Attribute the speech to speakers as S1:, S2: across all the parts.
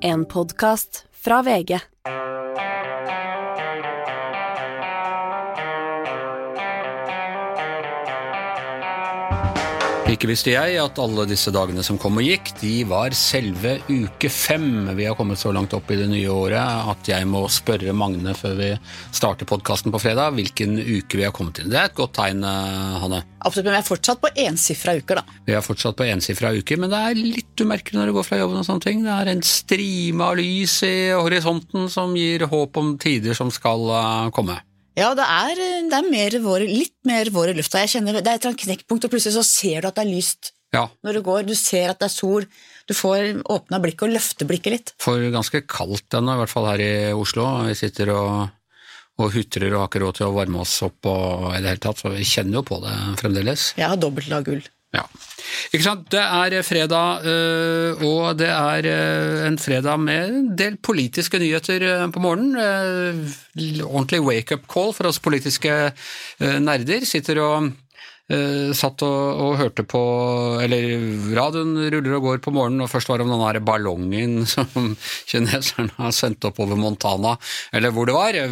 S1: En podkast fra VG.
S2: Ikke visste jeg at alle disse dagene som kom og gikk, de var selve uke fem. Vi har kommet så langt opp i det nye året at jeg må spørre Magne før vi starter podkasten på fredag, hvilken uke vi har kommet inn. Det er et godt tegn, eh, Hanne.
S3: Absolutt, men vi er fortsatt på ensifra uker, da.
S2: Vi er fortsatt på ensifra uker, men det er litt umerkelig når du går fra jobben og sånne ting. Det er en strime av lys i horisonten som gir håp om tider som skal eh, komme.
S3: Ja, det er, det er mer vår, litt mer vår i lufta. Jeg kjenner, Det er et knekkpunkt, og plutselig så ser du at det er lyst
S2: Ja,
S3: når du går. Du ser at det er sol. Du får åpna blikket og løfte blikket litt.
S2: for ganske kaldt ennå, i hvert fall her i Oslo. Vi sitter og, og hutrer og har ikke råd til å varme oss opp og i det hele tatt, så vi kjenner jo på det fremdeles.
S3: Jeg har dobbelt lag gull.
S2: Ja. Ikke sant. Det er fredag, øh, og det er øh, en fredag med en del politiske nyheter øh, på morgenen. Ordentlig wake-up call for oss politiske nerder. Sitter og satt og, og hørte på Eller radioen ruller og går på morgenen, og først var det om den der ballongen som kineserne har sendt opp over Montana, eller hvor det var.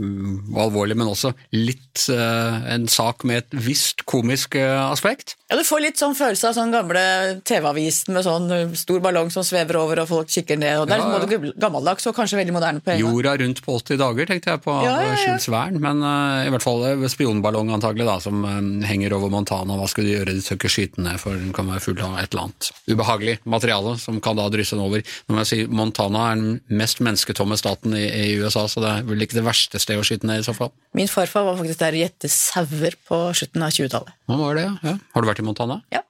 S2: Alvorlig, men også litt øh, en sak med et visst komisk øh, aspekt.
S3: Ja, Du får litt sånn følelse av sånn gamle TV-avisen med sånn uh, stor ballong som svever over og folk kikker ned. og Det er
S2: Ja,
S3: ja. både gammeldags og kanskje veldig moderne på en gang.
S2: Jorda rundt på 80 dager, tenkte jeg på
S3: Ja, ja, ja.
S2: Jules Verne. Men uh, i hvert fall eh, spionballong antagelig da, som eh, henger over Montana. Hva skal de gjøre? De tør ikke skyte ned, for den kan være full av et eller annet ubehagelig materiale som kan da drysse den over. Nå må jeg si Montana er den mest mennesketomme staten i, i USA, så det er vel ikke det verste stedet å skyte ned i så fall.
S3: Min farfar var faktisk der og gjette sauer på slutten av 20-tallet.
S2: Hva var det, ja? Har du vært i Montana?
S3: Ja.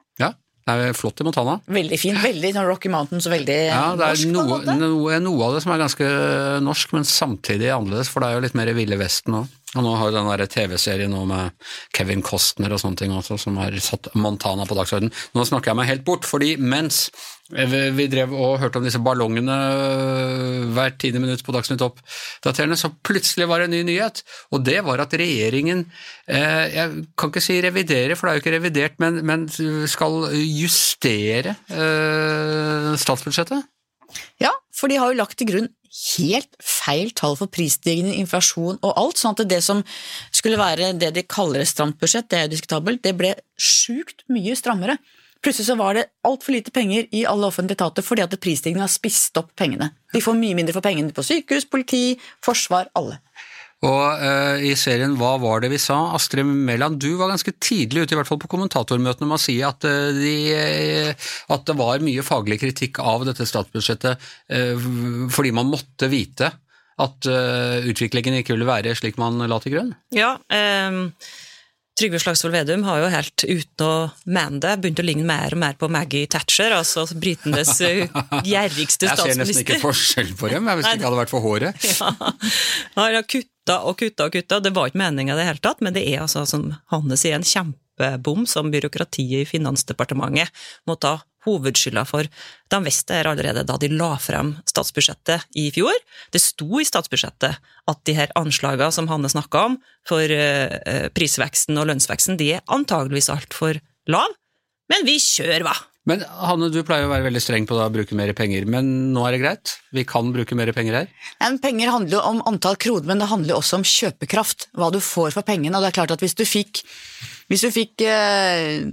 S2: Ja, det er flott i Montana.
S3: Veldig fin. Veldig sånn Rocky Mountains og veldig
S2: Ja, det er
S3: norsk
S2: noe, noe, noe av det som er ganske norsk, men samtidig annerledes, for det er jo litt mer Ville Vesten òg. Og nå har jo den TV-serien med Kevin Costner og sånne ting også, som har satt Montana på dagsordenen. Nå snakker jeg meg helt bort, fordi mens vi drev og hørte om disse ballongene øh, hvert tiende minutt på Dagsnytt oppdaterende, så plutselig var det en ny nyhet, og det var at regjeringen eh, Jeg kan ikke si revidere, for det er jo ikke revidert, men, men skal justere eh, statsbudsjettet.
S3: Ja, for de har jo lagt til grunn helt feil tall for prisstigning, inflasjon og alt, sånn at det som skulle være det de kaller et stramt budsjett, det er jo diskutabelt, det ble sjukt mye strammere. Plutselig så var det altfor lite penger i alle offentlige etater fordi at prisstigningen har spist opp pengene. De får mye mindre for pengene på sykehus, politi, forsvar, alle.
S2: Og eh, i serien Hva var det vi sa? Astrid Mæland, du var ganske tidlig ute, i hvert fall på kommentatormøtene, med å si at, eh, de, eh, at det var mye faglig kritikk av dette statsbudsjettet eh, fordi man måtte vite at eh, utviklingen ikke ville være slik man la til grunn.
S4: Ja, eh, Trygve Slagsvold Vedum har jo helt uten å mene det begynt å ligne mer og mer på Maggie Thatcher, altså britenes gjerrigste statsminister.
S2: Jeg ser nesten ikke forskjell på dem, hvis det ikke hadde vært for håret.
S4: Ja, han har kutta og kutta og kutta. Det var ikke meninga i det hele tatt, men det er altså, som Hanne sier, en kjempebom som byråkratiet i Finansdepartementet må ta hovedskylda for. De visste det her allerede da de la frem statsbudsjettet i fjor. Det sto i statsbudsjettet at de her anslagene som Hanne snakka om for eh, prisveksten og lønnsveksten, de er antageligvis altfor lav. Men vi kjører, hva?
S2: Men Hanne, du pleier å være veldig streng på å bruke mer penger, men nå er det greit? Vi kan bruke mer penger her?
S3: Ja, penger handler jo om antall kroner, men det handler også om kjøpekraft. Hva du får for pengene. Og det er klart at hvis du fikk, hvis du fikk eh,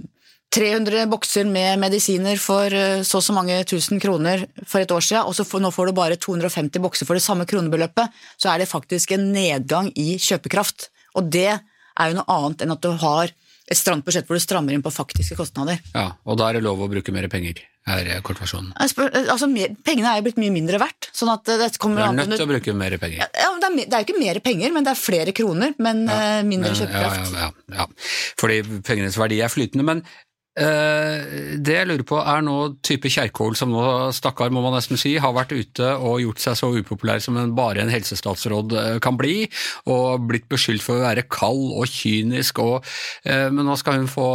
S3: 300 bokser med medisiner for eh, så og så mange tusen kroner for et år siden, og så for, nå får du bare 250 bokser for det samme kronebeløpet, så er det faktisk en nedgang i kjøpekraft. Og det er jo noe annet enn at du har et stramt budsjett hvor du strammer inn på faktiske kostnader.
S2: Ja, og da er det lov å bruke mer penger, er kortversjonen.
S3: Spør, altså, mer, pengene er jo blitt mye mindre verdt. sånn at det
S2: Du
S3: kommer
S2: er nødt til å bruke mer penger.
S3: Ja, det, er, det er jo ikke mer penger, men det er flere kroner, men ja, mindre
S2: Men,
S3: kjøpekraft.
S2: Ja, ja, ja. Fordi pengenes verdi er flytende. Men eh, det jeg lurer på er nå type Kjerkol, som nå, stakkar må man nesten si, har vært ute og gjort seg så upopulær som en, bare en helsestatsråd eh, kan bli, og blitt beskyldt for å være kald og kynisk, og, eh, men nå skal hun få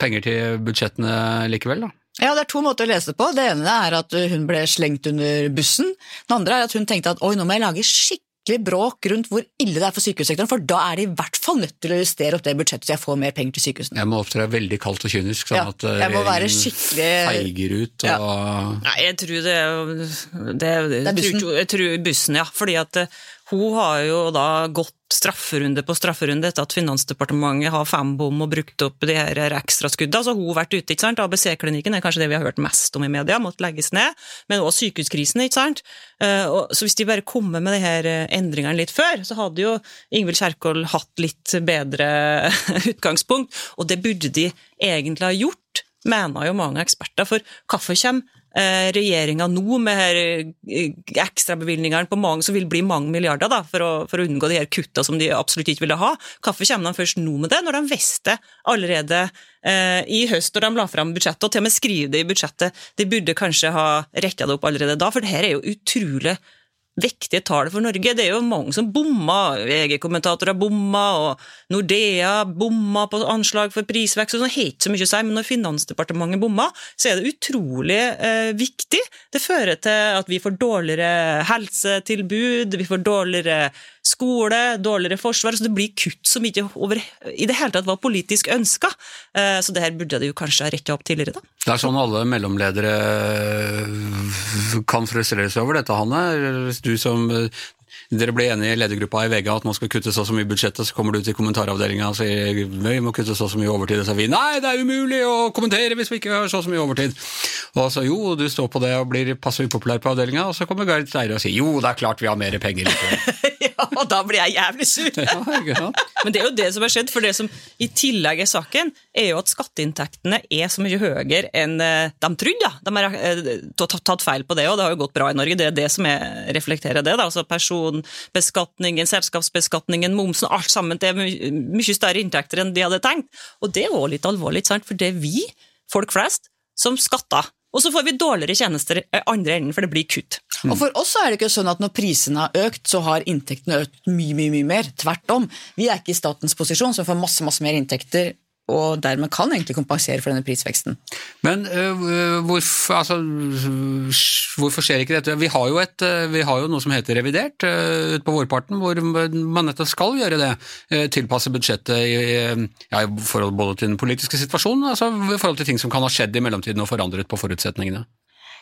S2: penger til budsjettene likevel, da.
S3: Ja, Det er to måter å lese det på. Det ene er at hun ble slengt under bussen. Det andre er at hun tenkte at oi, nå må jeg lage skikkelig skikkelig bråk rundt hvor ille det er for sykehussektoren, for da er de i hvert fall nødt til å justere opp det budsjettet så jeg får mer penger til sykehusene.
S2: Jeg må opptre veldig kaldt og kynisk, sånn
S3: Ja,
S2: at eh,
S3: jeg må være
S2: regjeringen
S3: skikkelig-
S2: feiger ut
S3: Ja.
S4: Nei, jeg tror det det, det,
S3: er bussen.
S4: Jeg tror, jeg tror bussen, ja. Fordi at eh, hun har jo da gått strafferunde på strafferunde etter at Finansdepartementet har fem bom og brukt opp de her ekstraskuddene. Så hun har vært ute, ikke sant. ABC-klinikken er kanskje det vi har hørt mest om i media, måtte legges ned. Men også sykehuskrisen, ikke sant. Eh, Så hvis de bare kommer med de her eh, endringene litt før, så hadde jo Ingvild Kjerkol hatt litt bedre utgangspunkt. Og det burde de egentlig ha gjort, mener jo mange eksperter. For hvorfor kommer regjeringa nå med eh, ekstrabevilgningene på mange, som vil bli mange milliarder da, for å, for å unngå de her kutta som de absolutt ikke ville ha. Hvorfor kommer de først nå med det, når de visste allerede eh, i høst, når de la fram budsjettet, og til og med skriver det i budsjettet. De burde kanskje ha retta det opp allerede da, for det her er jo utrolig viktige tall for Norge. Det er jo mange som bomma. VG-kommentatorer bomma, og Nordea bomma på anslag for prisvekst. og sånn, har ikke så mye å si, men når Finansdepartementet bomma, så er det utrolig eh, viktig. Det fører til at vi får dårligere helsetilbud, vi får dårligere skole, dårligere forsvar. Så det blir kutt som ikke over, i det hele tatt var politisk ønska. Eh, så det her burde de jo kanskje ha retta opp tidligere, da.
S2: Det er sånn alle mellomledere kan frustrere seg over dette, Hanne. Du som dere ble enige i ledergruppa i VG at man skal kutte så og så mye i budsjettet, så kommer du til kommentaravdelinga og sier vi må kutte så og så mye overtid, og så sier vi nei, det er umulig å kommentere hvis vi ikke har så og så mye overtid. Og så jo, du står på det og blir passe upopulær på avdelinga, og så kommer Gard Steire og sier jo, det er klart vi har mer penger.
S4: og da blir jeg jævlig sur. Men det er jo det som har skjedd, for det som i tillegg er saken, er jo at skatteinntektene er så mye høyere enn eh, de trodde. De har eh, tatt feil på det, og det har jo gått bra i Norge. Det er det som er, reflekterer det. Altså Personbeskatningen, selskapsbeskatningen, momsen, alt sammen. Det er mye større inntekter enn de hadde tenkt. Og det er jo litt alvorlig, for det er vi, folk flest, som skatter. Og så får vi dårligere tjenester andre enden, for det blir kutt.
S3: Og for oss er det ikke sånn at når prisene har økt, så har inntektene økt mye, mye, mye mer. Tvert om. Vi er ikke i statens posisjon, som får masse, masse mer inntekter, og dermed kan egentlig kompensere for denne prisveksten.
S2: Men uh, hvorfor, altså, hvorfor skjer ikke dette? Vi har jo, et, øh, vi har jo noe som heter revidert uh, på vårparten, hvor man nettopp skal gjøre det. Uh, Tilpasse budsjettet i, ja, i forhold både til den politiske situasjonen, altså i forhold til ting som kan ha skjedd i mellomtiden og forandret på forutsetningene.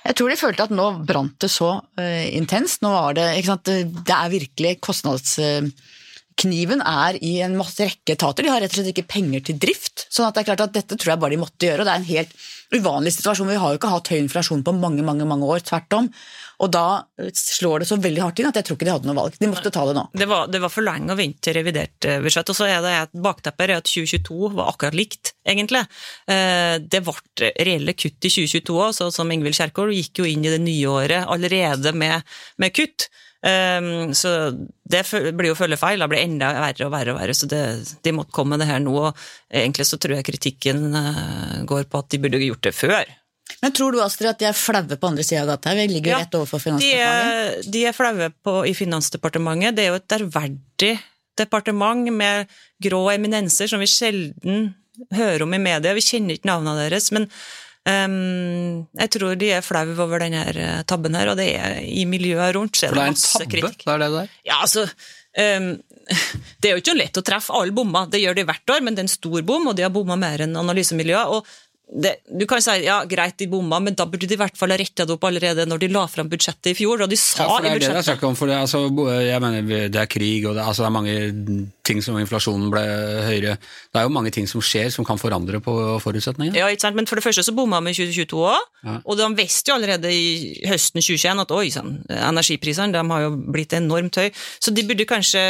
S3: Jeg tror de følte at nå brant det så eh, intenst. Nå var det ikke sant, det er virkelig kostnadskniven er i en masse rekke etater. De har rett og slett ikke penger til drift. sånn at det er klart at dette tror jeg bare de måtte gjøre. og Det er en helt uvanlig situasjon. Vi har jo ikke hatt høy inflasjon på mange mange, mange år, tvert om. Og da eh, slår det så veldig hardt inn at jeg tror ikke de hadde noe valg. De måtte ta det nå.
S4: Det var, det var for lenge å vente til revidert eh, budsjett. Og så er det et bakteppe at 2022 var akkurat likt, egentlig. Eh, Det ble reelle kutt i 2022 òg, som Ingvild Kjerkol gikk jo inn i det nye året allerede med, med kutt. Um, så det blir jo følgefeil, Det blir enda verre og verre og verre. Så det, de måtte komme med det her nå. og Egentlig så tror jeg kritikken eh, går på at de burde gjort det før.
S3: Men tror du Astrid, at de er flaue på andre sida av gata? Vi ligger jo
S4: Ja,
S3: rett overfor Finansdepartementet.
S4: er, de er flaue i Finansdepartementet. Det er jo et ærverdig departement med grå eminenser som vi sjelden hører om i media. Vi kjenner ikke navnene deres, men ehm, jeg tror de er flaue over denne eh, tabben her, og det er i miljøet rundt. Så er
S2: For det
S4: det
S2: er en tabbe,
S4: kritikk.
S2: det er det det er.
S4: Ja, altså um, Det er jo ikke lett å treffe alle bommer, det gjør de hvert år, men det er en stor bom, og de har bomma mer enn analysemiljøet. og det, du kan si ja, greit de bomma, men da burde de i hvert fall ha retta det opp allerede når de la fram budsjettet i fjor. Og de sa
S2: Ja, det
S4: i
S2: er det det er
S4: budsjettet
S2: snakk om. For det, altså, jeg mener, det er krig, og det, altså, det er mange ting som inflasjonen ble høyere. Det er jo mange ting som skjer som kan forandre på forutsetningene.
S4: Ja, ikke sant? Men for det første så bomma vi i 2022 òg,
S2: Ja.
S4: og de visste jo allerede i høsten 2021 at oi sånn, energiprisene har jo blitt enormt høye. Så de burde kanskje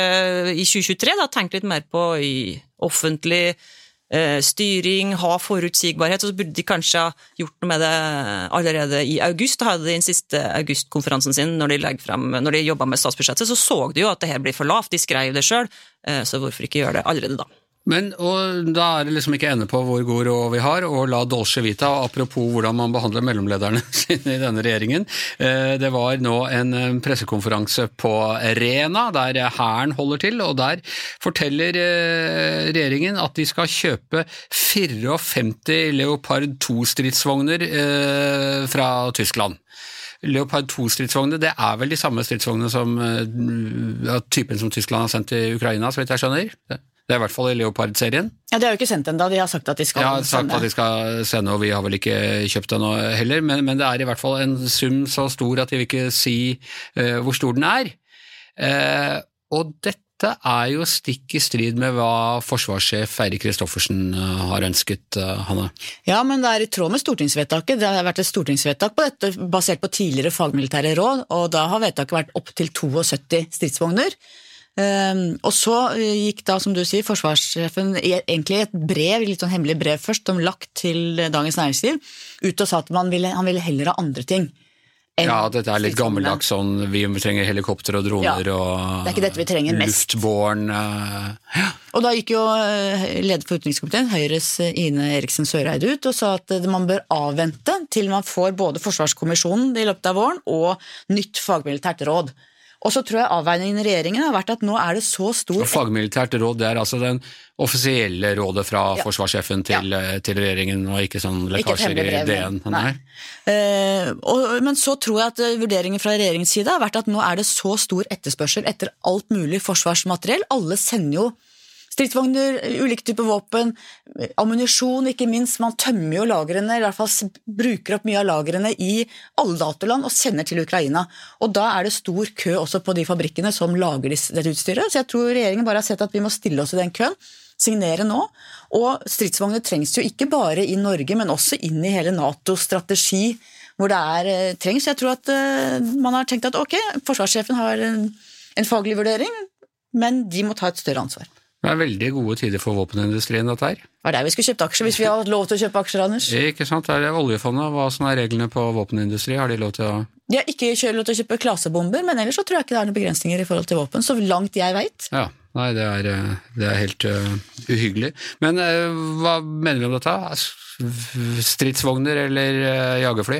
S4: i 2023 da tenkt litt mer på i offentlig styring, ha forutsigbarhet, og så burde de kanskje ha gjort noe med det allerede i august. Da hadde de den siste augustkonferansen sin når de, frem, de jobba med statsbudsjettet, så så de jo at det her blir for lavt, de skrev det sjøl, så hvorfor ikke gjøre det allerede da?
S2: Men da er det liksom ikke ende på hvor god råd vi har, og la Dolce Vita, apropos hvordan man behandler mellomlederne sine i denne regjeringen. eh, Det var nå en eh, pressekonferanse på Rena, der Hæren holder til, og der forteller eh, regjeringen at de skal kjøpe 54 Leopard 2-stridsvogner fra Tyskland. Leopard 2-stridsvognene, det er vel de samme stridsvognene som ja, typen som Tyskland har sendt til Ukraina, så vidt jeg skjønner? Det, er i hvert fall i Leopard-serien.
S3: Ja, De har jo ikke sendt ennå, de har sagt at de skal.
S2: Ja, sagt
S3: sende.
S2: at de skal sende, og vi har vel ikke kjøpt den heller, men, men, det er i hvert fall en sum så stor at de vil ikke si uh, hvor stor den er. Uh, og dette er jo stikk i strid med hva forsvarssjef Eirik Kristoffersen har ønsket, Hanne.
S3: Ja, men det er i tråd med stortingsvedtaket. Det har vært et stortingsvedtak på dette basert på tidligere fagmilitære råd, og da har vedtaket vært opptil 72 stridsvogner. Um, og så gikk da, som du sier, forsvarssjefen egentlig et brev, litt sånn hemmelig brev først, som lagt til Dagens Næringsliv, ut og sa at ville, han ville heller ha andre ting.
S2: Ja, dette er litt gammeldags sånn vi trenger helikopter og droner
S3: ja,
S2: og
S3: det er ikke dette vi trenger mest.
S2: luftborn uh, ja.
S3: Og da gikk jo leder for utenrikskomiteen, Høyres Ine Eriksen Søreide, ut og sa at man bør avvente til man får både Forsvarskommisjonen i løpet av våren og nytt fagmilitært råd. Og så tror jeg avveiningen i regjeringen har vært at nå er det så stor og
S2: Fagmilitært råd det er altså den offisielle rådet fra ja. forsvarssjefen til, ja. til, regjeringen, og ikke sånn lekkasjer i DN?
S3: Nei. Uh, og, men så tror jeg at vurderingen fra regjeringens side har vært at nå er det så stor etterspørsel etter alt mulig forsvarsmateriell. Alle sender jo stridsvogner, ulike typer våpen, ammunisjon ikke minst. Man tømmer jo lagrene, i hvert fall bruker opp mye av lagrene i alle datoland og sender til Ukraina. Og da er det stor kø også på de fabrikkene som lager dette utstyret. Så jeg tror regjeringen bare har sett at vi må stille oss i den køen. Signere nå. Og stridsvogner trengs jo ikke bare i Norge, men også inn i hele Natos strategi hvor det er, eh, trengs. Jeg tror at uh, man har tenkt at ok, forsvarssjefen har en faglig vurdering, men de må ta et større ansvar.
S2: Det er veldig gode tider for våpenindustrien, dette her.
S3: Det var der vi skulle kjøpt aksjer, hvis vi har lov til å kjøpe aksjer, Anders.
S2: Ikke sant. Det er oljefondet. Hva som er reglene på våpenindustri? Har de lov til å
S3: De har ikke lov til å kjøpe klasebomber, men ellers så tror jeg ikke det er noen begrensninger i forhold til våpen, så langt jeg veit.
S2: Ja. Nei, det er, det er helt uh, uhyggelig. Men uh, hva mener vi om dette? Stridsvogner eller uh, jagerfly?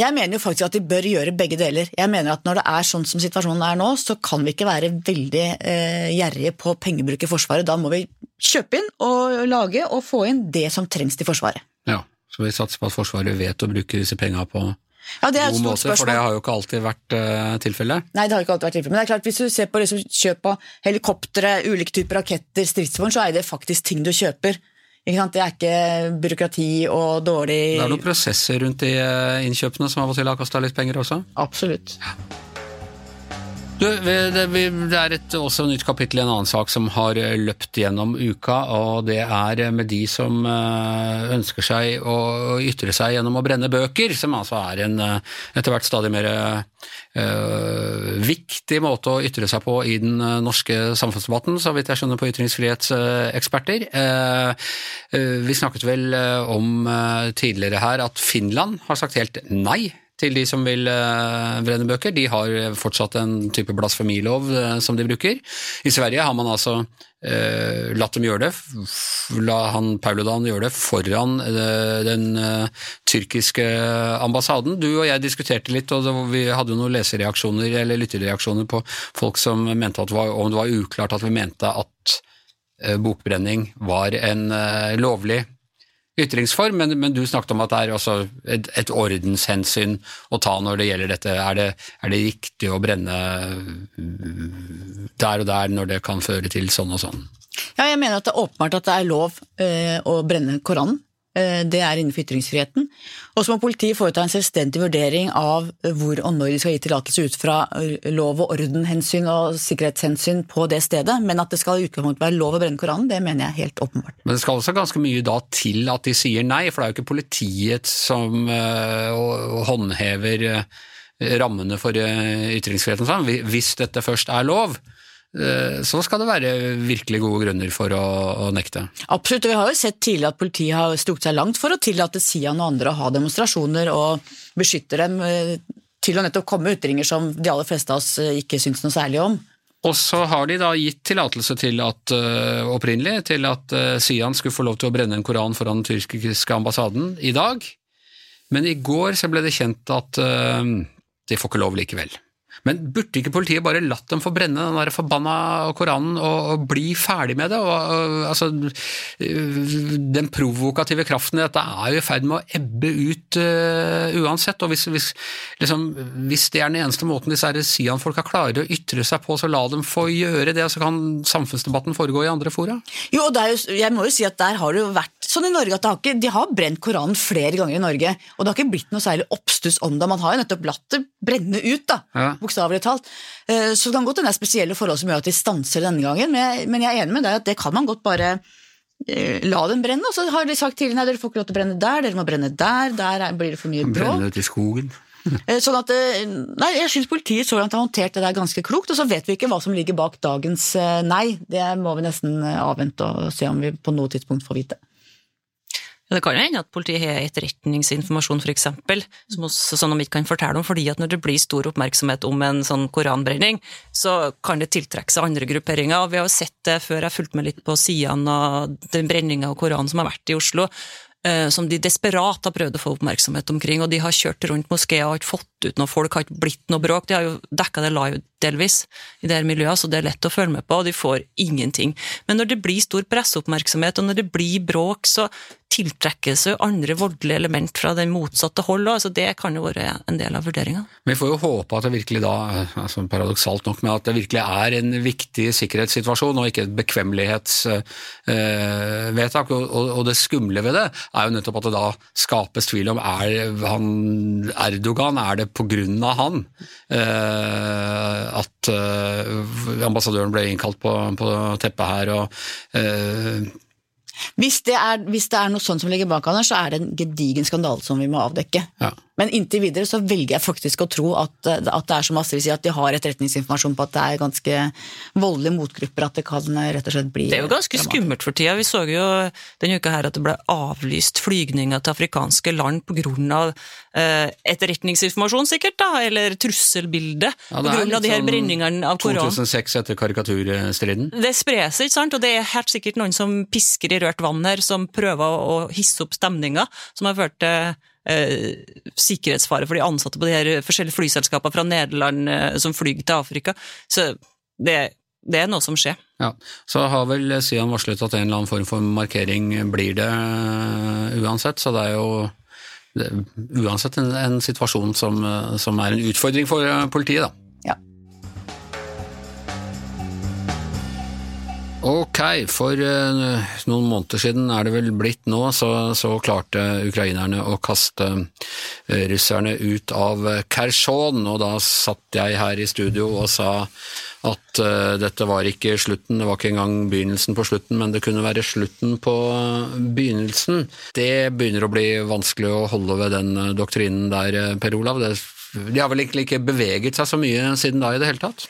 S3: Jeg mener jo faktisk at de bør gjøre begge deler. Jeg mener at Når det er sånn som situasjonen er nå, så kan vi ikke være veldig eh, gjerrige på pengebruk i Forsvaret. Da må vi kjøpe inn og lage og få inn det som trengs til Forsvaret.
S2: Ja, Så vi satser på at Forsvaret vet å bruke disse penga på
S3: ja, det er
S2: god måte, spørsmål. for det har jo ikke alltid vært uh, tilfellet.
S3: Nei, det har ikke alltid vært tilfellet. Men det er klart, hvis du ser på liksom, kjøp av helikoptre, ulike typer raketter, stridsvogn, så er det faktisk ting du kjøper det er ikke byråkrati og dårlig
S2: Det er noen prosesser rundt de eh, innkjøpene som av og til har kosta litt penger også?
S3: Absolutt. Ja.
S2: Du, det, er et, også nytt kapittel i en annen sak som har eh, løpt gjennom uka, og det er med de som eh, ønsker seg å ytre seg gjennom å brenne bøker, som altså er en etter hvert stadig mer uh, viktig måte å ytre seg på i den norske samfunnsdebatten, så vidt jeg skjønner på ytringsfrihetseksperter. Vi snakket vel om tidligere her at Finland har sagt helt nei til de som vil uh, brenne bøker. De har fortsatt en type blasfemilov uh, som de bruker. I Sverige har man altså eh, latt dem gjøre det, la han Pauludan gjøre det foran den tyrkiske ambassaden. Du og jeg diskuterte litt, og vi hadde jo noen lesereaksjoner eller lytterreaksjoner på folk som mente at var, om det var uklart at vi mente at bokbrenning var en lovlig ytringsform, men, men, du snakket om at det er også et, et, ordenshensyn å ta når det gjelder dette. Er det, er det riktig å brenne der og der når det kan føre til sånn og sånn?
S3: Ja, jeg mener at det er åpenbart at det er lov eh, å brenne Koranen. Eh, det er innenfor ytringsfriheten. Og så må politiet foreta en selvstendig vurdering av hvor og når de skal gi tillatelse ut fra eh, lov- og ordenhensyn og sikkerhetshensyn på det stedet. Men at det skal i utgangspunktet være lov å brenne Koranen, det mener jeg helt åpenbart.
S2: Men det skal også ganske mye da til at de sier nei, for det er jo ikke politiet som håndhever rammene for ytringsfriheten. Hvis dette først er lov, Eh, så skal det være virkelig gode grunner for å, å nekte.
S3: Absolutt, og vi har jo sett tidligere at politiet har strukket seg langt for å tillate Sian og andre å ha demonstrasjoner og beskytte dem eh, til å nettopp komme ytringer som de aller fleste av oss eh, ikke syns noe særlig om.
S2: Og så har de da gitt tillatelse til at, opprinnelig til at Sian skulle få lov til å brenne en koran foran den tyrkiske ambassaden i dag, men i går så ble det kjent at de får ikke lov likevel. Men burde ikke politiet bare latt dem få brenne den der forbanna Koranen og, og bli ferdig med det? Og, og, altså, den provokative kraften i dette er jo i ferd med å ebbe ut uh, uansett. og hvis, hvis, liksom, hvis, det er den eneste måten disse Sian-folka klarer å ytre seg på, så la dem få gjøre det, så kan samfunnsdebatten foregå i andre fora?
S3: Jo, og jo, jeg må jo si at der har det jo vært sånn i Norge at har ikke, de har brent Koranen flere ganger i Norge, og det har ikke blitt noe særlig oppstuss om det. Man har jo nettopp latt det brenne ut, da. Ja bokstavelig talt. Eh, så det kan godt hende det er spesielle forhold som gjør at de stanser denne gangen, men jeg er enig med deg at det kan man godt bare eh, la dem brenne. Og så har de sagt tidligere nei, dere får ikke lov til å brenne der, dere må brenne der, der blir det for mye bråk.
S2: Brenne ut skogen.
S3: Eh, sånn at, nei, Jeg syns politiet så langt har håndtert det der ganske klokt, og så vet vi ikke hva som ligger bak dagens nei. Det må vi nesten avvente og se om vi på noe tidspunkt får vite.
S4: Det kan jo hende at politiet har etterretningsinformasjon, f.eks., som, som de ikke kan fortelle om, fordi at når det blir stor oppmerksomhet om en sånn koranbrenning, så kan det tiltrekke seg andre grupperinger. og Vi har jo sett det før jeg fulgte med litt på sidene av den brenninga av Koranen som har vært i Oslo eh, som de desperat har prøvd å få oppmerksomhet omkring, og de har kjørt rundt moskeer og har ikke fått ut noe folk, har ikke blitt noe bråk. De har jo dekka det live delvis i det her miljøet, så det er lett å følge med på, og de får ingenting. Men når det blir stor presseoppmerksomhet, og når det blir bråk, så tiltrekkes jo andre voldelige element fra den motsatte hold, altså det kan jo være en del av vurderinga.
S2: Vi får jo håpe at det virkelig da, altså paradoksalt nok, men at det virkelig er en viktig sikkerhetssituasjon og ikke et bekvemmelighetsvedtak. Øh, og, og, det skumle ved det er jo nettopp at det da skapes tvil om er han Erdogan, er det på grunn av han? Uh, at uh, ambassadøren ble innkalt på, på teppet her. og uh,
S3: hvis det, er, hvis det, er, noe sånt som ligger bak Anders, så er det en gedigen skandale som vi må avdekke. Ja. Men inntil videre så velger jeg faktisk å tro at, at det er som Astrid sier, at de har etterretningsinformasjon på at det er ganske voldelige motgrupper, at det kan rett og slett bli
S4: Det er jo ganske skummelt for tida. Vi så jo denne uka her at det ble avlyst flygninger til afrikanske land av eh, etterretningsinformasjon, sikkert, da, eller trusselbilde, ja, på grunn av de her sånn brenningene av Koran.
S2: 2006 etter karikaturstriden?
S4: Det sprer seg, ikke sant, og det er helt sikkert noen som pisker i rørt vann her, som prøver å hisse opp stemninga, som har ført til eh, sikkerhetsfare for de ansatte på de her forskjellige flyselskapene fra Nederland eh, som flyr til Afrika. Så det, det, er noe som skjer.
S2: Ja, Så har vel Sian varslet at en eller annen form for markering blir det uh, uansett, så det er jo det, uansett en, en situasjon som, uh, som, er en utfordring for uh, politiet, da. Ok, for uh, noen måneder siden er det vel blitt nå, så, så klarte ukrainerne å kaste uh, russerne ut av Kherson, og da satt jeg her i studio og sa at uh, dette var ikke slutten, det var ikke engang begynnelsen på slutten, men det kunne være slutten på begynnelsen. Det begynner å bli vanskelig å holde ved den doktrinen der, Per Olav. Det, de har vel egentlig ikke beveget seg så mye siden da i det hele tatt?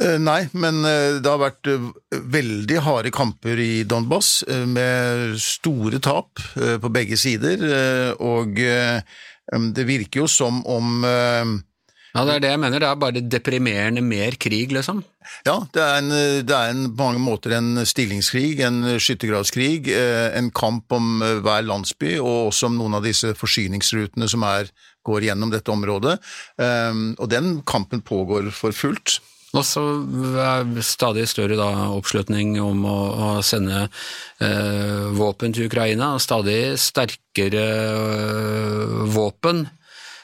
S5: Eh, nei, men eh, det har vært eh, veldig harde kamper i Donbas, med store tap på begge sider, og det virker jo som om
S2: ja, Det er det jeg mener, det er bare deprimerende mer krig, liksom?
S5: Ja, det er, en, det er en, på mange måter en stillingskrig, en skyttergravskrig, en kamp om hver landsby, og også om noen av disse forsyningsrutene som er, går gjennom dette området. Og den kampen pågår for fullt.
S2: Og så er stadig større da, oppslutning om å, å sende eh, våpen til Ukraina, og stadig sterkere eh, våpen.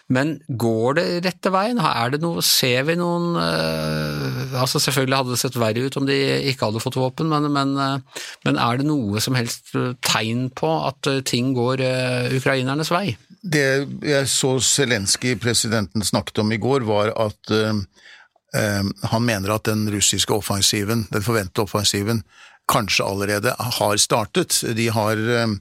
S2: Men går det rette veien? Er det noe, ser vi noen eh, altså Selvfølgelig hadde det sett verre ut om de ikke hadde fått våpen, men, men, øh, men er det noe som helst tegn på at ting går ukrainernes vei?
S5: Det jeg så Zelenskyj, presidenten, snakket om i går, var at han mener at den russiske offensiven, den forventede offensiven, kanskje allerede har startet. De har ehm,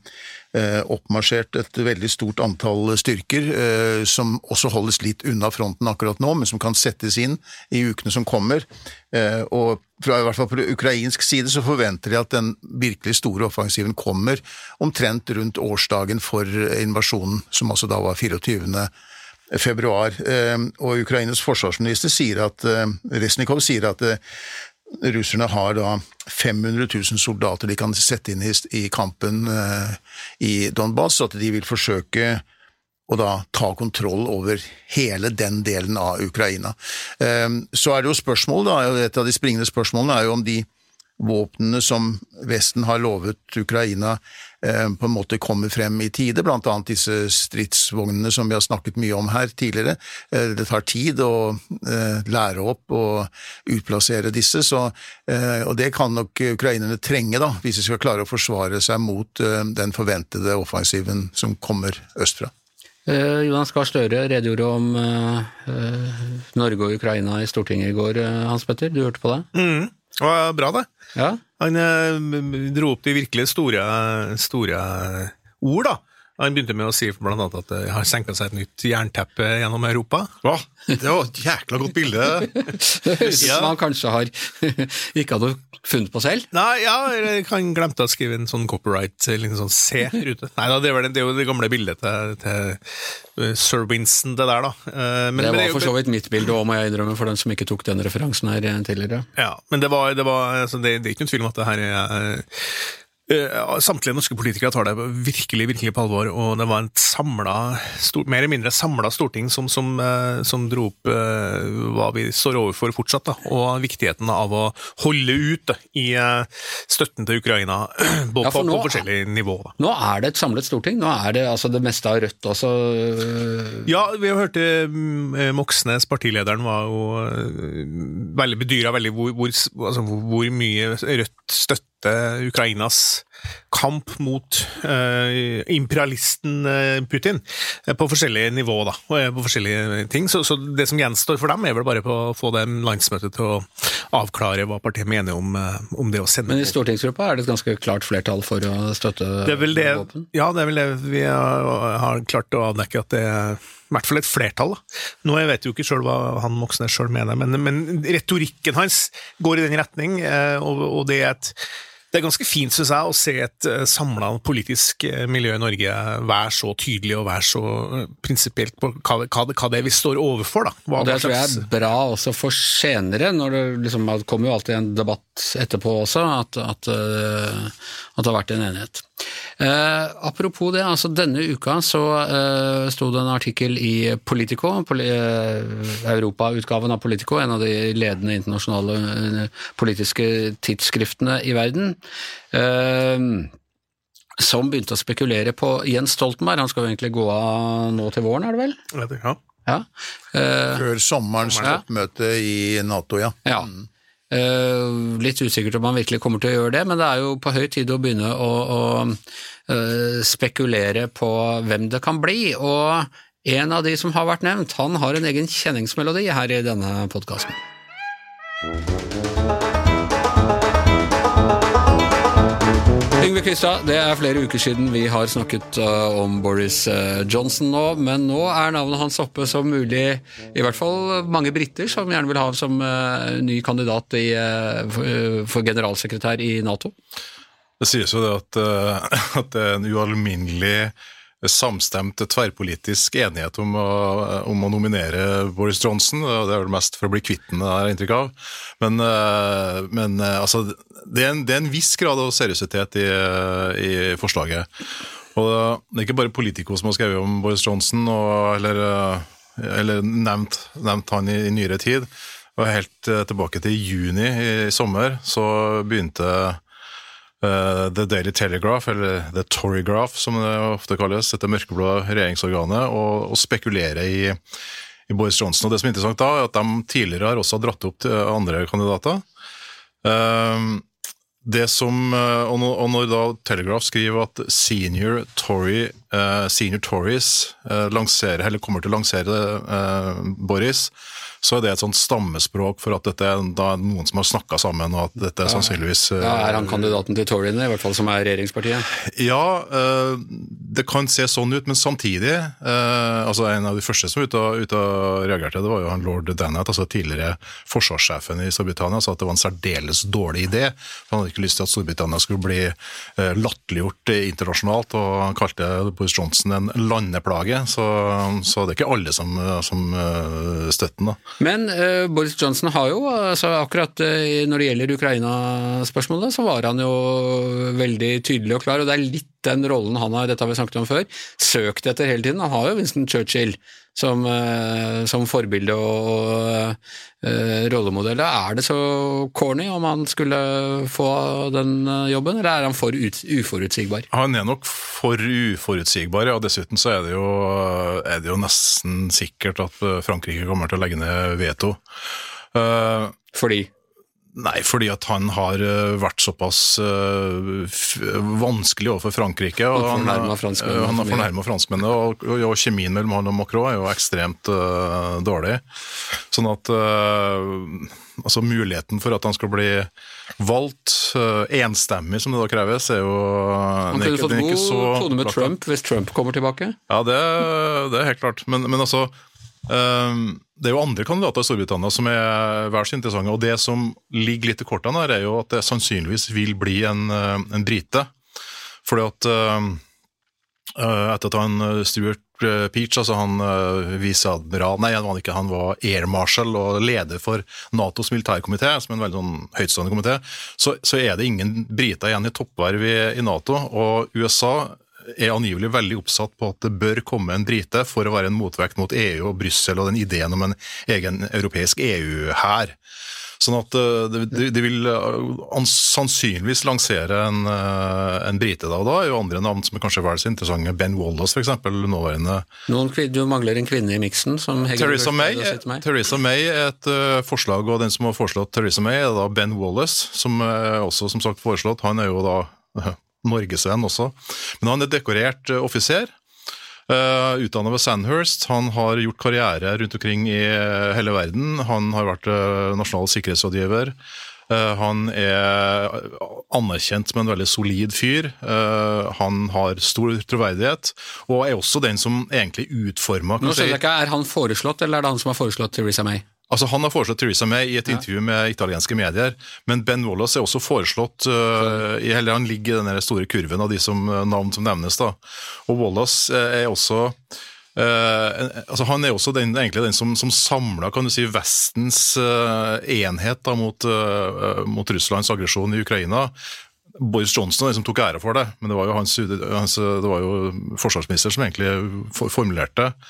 S5: eh, oppmarsjert et veldig stort antall styrker, eh, som også holdes litt unna fronten akkurat nå, men som kan settes inn i ukene som kommer. Eh, og fra, i hvert fall på ukrainsk side så forventer de at den virkelig store offensiven kommer omtrent rundt årsdagen for invasjonen, som altså da var 24 februar. Eh, og Ukrainas forsvarsminister sier at eh, Resnikov sier at eh, russerne har da 500 000 soldater de kan sette inn i, kampen i Donbas, at de vil forsøke og da ta kontroll over hele den delen av Ukraina. Så er det jo spørsmål, da, et av de springende spørsmålene er jo om de våpnene som Vesten har lovet Ukraina, på en måte kommer frem i tide, blant annet disse stridsvognene som vi har snakket mye om her tidligere. Eh, det tar tid å eh, lære opp og utplassere disse, så, og det kan nok ukrainerne trenge da, hvis de skal klare å forsvare seg mot den forventede offensiven som kommer østfra.
S2: Eh, Jonas Gahr Støre redegjorde om eh, Norge og Ukraina i Stortinget i går, Hans Petter. Du hørte på det?
S6: Mm. Det var bra, det.
S2: Ja.
S6: Han eh, dro opp de virkelig store, store ord, da. Han begynte med å si blant annet at det har senka seg et nytt jernteppe gjennom Europa.
S7: Hva? det var et jækla godt bilde.
S2: det høres ut som han kanskje har ikke hadde funnet på selv.
S6: Nei, ja, eller han glemte å skrive en sånn copyright, eller en sånn C-rute. Nei da, det, det, er jo det gamle bildet til, til eh, Sir Winston, det der, da.
S2: Eh, men, det var for så vidt mitt bilde òg, må jeg innrømme, for den som ikke tok den referansen her tidligere.
S6: Ja, men det, var, det, var, altså, det, det er ikke noen tvil om at det her er Eh, samtlige norske politikere tar det virkelig virkelig på alvor, og det var et samlet, mer eller mindre samla storting som, som, eh, som, dro opp uh, hva vi står overfor fortsatt, da, og viktigheten av å holde ut da, i støtten til Ukraina både ja, nå, på forskjellige nivåer.
S2: Nå er det et samlet storting? Nå er det altså, det meste av Rødt også?
S6: Ja, vi har hørt Moxnes, partilederen, var jo veldig bedyra veldig hvor, hvor, altså, hvor mye Rødt støtter Ukrainas kamp mot uh, imperialisten uh, Putin uh, på forskjellige nivå, da, på forskjellige ting. Så, så, det som gjenstår for dem, er vel bare på å få dem landsmøtet til å avklare hva partiet mener om, om det å sende
S2: Men i stortingsgruppa er det et ganske klart flertall for å støtte
S6: det det, våpen? Ja, det er vel det vi har, har klart å avdekke, at det er i hvert fall et flertall. Da. Nå Jeg vet jo ikke sjøl hva han Moxnes sjøl mener, men, men, retorikken hans går i den retning, og, og det er et det er ganske fint, syns jeg, å se et eh, samla politisk eh, miljø i Norge være så tydelig og være så uh, prinsipielt på hva, hva, hva, det er vi står overfor. Da.
S2: Hva, og det tror jeg er bra også for senere, når det liksom kommer jo alltid en debatt etterpå også, at, at, at det har vært en enighet. Eh, apropos det, altså denne uka så eh, sto det en artikkel i Politico, poli, eh, Europautgaven av Politico, en av de ledende internasjonale eh, politiske tidsskriftene i verden. Eh, som begynte å spekulere på Jens Stoltenberg. Han skal jo egentlig gå av nå til våren, er det vel?
S6: Ja.
S2: ja.
S5: Eh, Før sommerens toppmøte i Nato, ja.
S2: ja. Uh, litt usikkert om han virkelig kommer til å gjøre det, men det er jo på høy tid å begynne å, å uh, spekulere på hvem det kan bli. Og en av de som har vært nevnt, han har en egen kjenningsmelodi her i denne podkasten. Yngve Kvistad, det er flere uker siden vi har snakket uh, om Boris uh, Johnson nå, men nå er navnet hans oppe som mulig, i hvert fall mange briter som gjerne vil ha ham som uh, ny kandidat i, for, for, generalsekretær i Nato?
S7: Det sies jo det at, at det er en ualminnelig samstemt tverrpolitisk enighet om å, om å, nominere Boris Johnson. Det er vel mest for å bli kvitt ham, har jeg inntrykk av. Men, eh, men eh, altså, det, er en, det, er en, viss grad av seriøsitet i, i, forslaget. Og Det er ikke bare Politico som har skrevet om Boris Johnson, og, eller, eh, eller nevnt, nevnt, han i, i nyere tid. Og Helt tilbake til juni i sommer så begynte The Daily Telegraph, eller The Torygraph som det ofte kalles, dette mørkeblå regjeringsorganet, og, og spekulere i, i, Boris Johnson. Og Det som er interessant da, er at de tidligere har også dratt opp til andre kandidater. Uh, det som, eh, og når da Telegraph skriver at senior, Tory, uh, senior Tories uh, lanserer, eller kommer til å lansere Boris, så er det et sånt stammespråk for at dette er noen som har snakka sammen, og at dette er sannsynligvis
S2: ja, Er han kandidaten til Toryene, i hvert fall som er regjeringspartiet?
S7: Ja, eh, det kan se sånn ut, men samtidig eh, altså En av de første som ute og, ute og reagerte, det var jo han lord Dannett, altså tidligere forsvarssjefen i Storbritannia, sa at det var en særdeles dårlig idé. Han hadde ikke lyst til at Storbritannia skulle bli eh, latterliggjort internasjonalt, og han kalte Boris Johnson en landeplage. Så, så det er ikke alle som, som støtter den. da.
S2: Men eh, Boris Johnson har jo, altså akkurat uh, når det gjelder Ukraina-spørsmålet, så var han jo veldig tydelig og klar. Og det er litt den rollen han har, dette har vi snakket om før, søkt etter hele tiden. Han har jo Winston Churchill som, eh, som forbilde og uh, rollemodell. Er det så corny om han skulle få den eh, jobben, eller er han for ut, uforutsigbar?
S7: Han er nok for uforutsigbar, ja. Dessuten så er det, jo, er det jo nesten sikkert at Frankrike kommer til å legge ned veto.
S2: Uh, Fordi?
S7: Nei, fordi at han har eh, vært såpass uh, vanskelig overfor Frankrike. Og
S2: han, han
S7: har fornærma franskmennene, og, og, og, kjemien mellom han og Macron er jo ekstremt uh, dårlig. Sånn at uh, altså muligheten for at han skal bli valgt enstemmig, som det da kreves, er jo
S2: Han kunne fått god tone med Trump hvis Trump kommer tilbake?
S7: Ja, det, det er helt klart. Men, men altså det er jo andre kandidater i Storbritannia som er vel så interessante. og Det som ligger litt i kortene, her er jo at det sannsynligvis vil bli en, eh, en brite. Fordi at uh, etter at han Stuart Peach, altså han viseadmiral Nei, han var ikke, han var air marshal og leder for Natos militærkomité, som er en veldig sånn høytstående komité, så, så, er det ingen briter igjen i toppverv i, i Nato. Og USA er angivelig veldig oppsatt på at det bør komme en brite for å være en motvekt mot EU og Brussel og den ideen om en egen europeisk EU-hær. Sånn at eh, de, vil eh, sannsynligvis lansere en, eh, en brite da, og da er jo andre navn som er kanskje vel så interessante. Ben Wallace, f.eks. nåværende
S2: Noen, Du mangler en kvinne i miksen?
S7: Theresa May, Theresa May er et forslag, og den som har foreslått Theresa May, er da Ben Wallace, som er også som sagt foreslått. Han er jo da norgesvenn også. Men han er dekorert uh, offiser. Uh, eh, Utdanna ved Sandhurst. Han har gjort karriere rundt omkring i uh, hele verden. Han har vært nasjonal sikkerhetsrådgiver. Han er anerkjent som en veldig solid fyr. Han har stor troverdighet, og er også den som egentlig utforma
S2: Er han foreslått, eller er det han som har foreslått Theresa May?
S7: Altså Han har foreslått Theresa May i et intervju med italienske medier, men Ben Wallace er også foreslått uh, i, eller Han ligger i den store kurven av de som, uh, navn som nevnes. da. Og Wallace uh, er også altså Han er også den, egentlig den som, som samla si, Vestens enhet da, mot, mot, Russlands aggresjon i Ukraina. Boris Johnson er den som tok æra for det, men det var jo, hans, hans, det var jo forsvarsminister som egentlig formulerte Eh,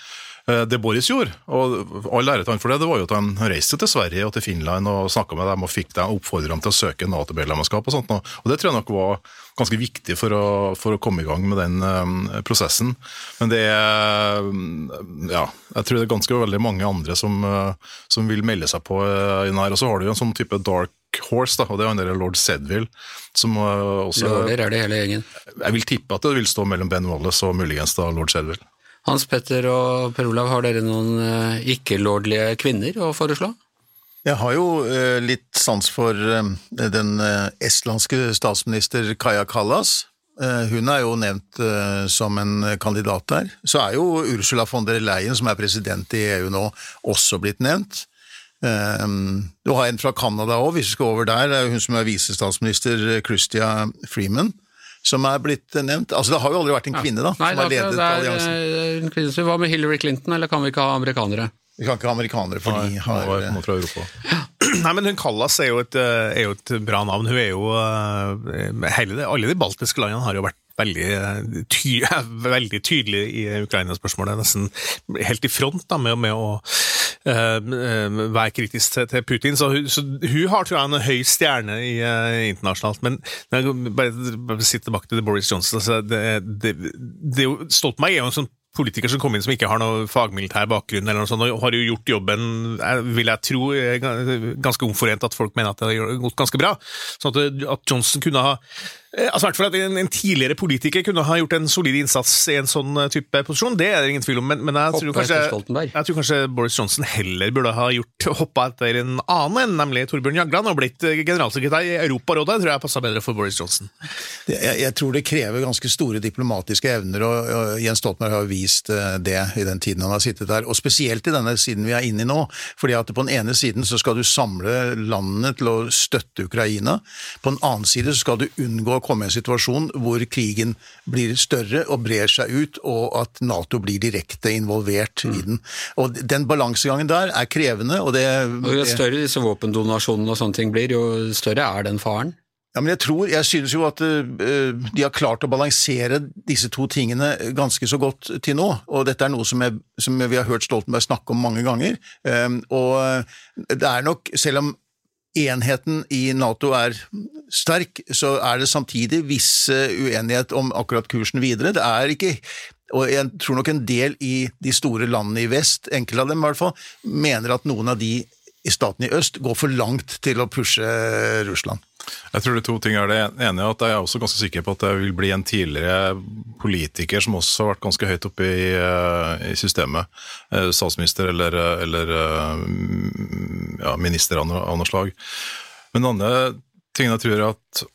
S7: det Boris gjorde, og all ære til han for det, det var jo at han reiste til Sverige og til Finland og snakka med dem og fikk dem oppfordra dem til å søke Nato-medlemskap og sånt. Og det tror jeg nok var ganske viktig for å, for å komme i gang med den um, prosessen. Men det er Ja, jeg tror det er ganske veldig mange andre som, uh, som vil melde seg på uh, inn her. Og så har du jo en sånn type dark horse, da, og det er han der lord Sedville. Som uh, også
S2: Lorder er det hele gjengen?
S7: Jeg vil tippe at det vil stå mellom Ben Wallace og muligens da lord Sedville.
S2: Hans Petter og Per Olav, har dere noen eh, ikke-lordlige kvinner å foreslå?
S5: Jeg har jo eh, litt sans for eh, den estlandske statsminister Kaja Kallas. Hun er jo nevnt som en kandidat der. Så er jo Ursula von der Leyen, som er president i EU nå, også blitt nevnt. Du har en fra Canada òg, hvis vi skal over der. Det er hun som er visestatsminister, Christia Freeman som er blitt nevnt. Altså Det har jo aldri vært en kvinne da,
S2: Nei,
S5: som har ledet
S2: det er,
S5: alliansen.
S2: Eh, en kvinne, så Hva med Hillary Clinton, eller kan vi ikke ha amerikanere?
S5: Vi kan ikke ha amerikanere, for de har
S7: Nei, fra Europa.
S6: Nei, men hun Kallas er jo, et, eh, er jo et bra navn. Hun er jo eh, hele det, Alle de baltiske landene har jo vært veldig, ty, veldig tydelige i Ukraina-spørsmålet. Nesten helt i front da, med, med å være kritisk til, Putin. Så hun, så hun, har tror jeg, en høy stjerne i, uh, internasjonalt. Men bare, bare sitte tilbake til Boris Johnson. Altså, det, det, det, Stoltenberg er jo en sånn politiker som kom inn som ikke har noe fagmilitær bakgrunn, eller noe sånt, og har jo gjort jobben, vil jeg tro, ganske omforent at folk mener at det har gått ganske bra. Sånn at, at Johnson kunne ha Eh, altså, hvert fall at en, en, tidligere politiker kunne ha gjort en solid innsats i en sånn eh, type posisjon, det er det ingen tvil om, men, men jeg, tror kanskje, jeg, tror kanskje, Boris Johnson heller burde ha gjort hoppa etter en annen enn, nemlig Torbjørn Jagland, og blitt eh, generalsekretær i Europarådet. Det tror jeg passa bedre for Boris Johnson.
S5: Jeg, jeg, tror det krever ganske store diplomatiske evner, og, og Jens Stoltenberg har vist det i den tiden han har sittet der, og spesielt i denne siden vi er inne i nå. fordi at på den ene siden så skal du samle landene til å støtte Ukraina, på den annen side så skal du unngå komme i en situasjon hvor krigen blir større og brer seg ut, og at Nato blir direkte involvert mm. i den. Og Den balansegangen der er krevende. og det...
S2: Og Jo større disse våpendonasjonene og sånne ting blir, jo større er den faren.
S5: Ja, men jeg tror, jeg synes jo at uh, de har klart å balansere disse to tingene ganske så godt til nå, og dette er noe som, jeg, som vi har hørt Stoltenberg snakke om mange ganger. Um, og det er nok, selv om enheten i Nato er sterk, så er det samtidig viss uenighet om akkurat kursen videre. Det er ikke og jeg tror nok en del i de store landene i vest, enkelte av dem i hvert fall, mener at noen av de i staten i øst går for langt til å pushe Russland.
S7: Jeg tror det er to ting er det ene er at jeg er også ganske sikker på at jeg vil bli en tidligere politiker som også har vært ganske høyt oppe i, eh, i systemet. Eh, statsminister eller, eller eh, ja, minister av noe slag. Men den andre tingen jeg tror er at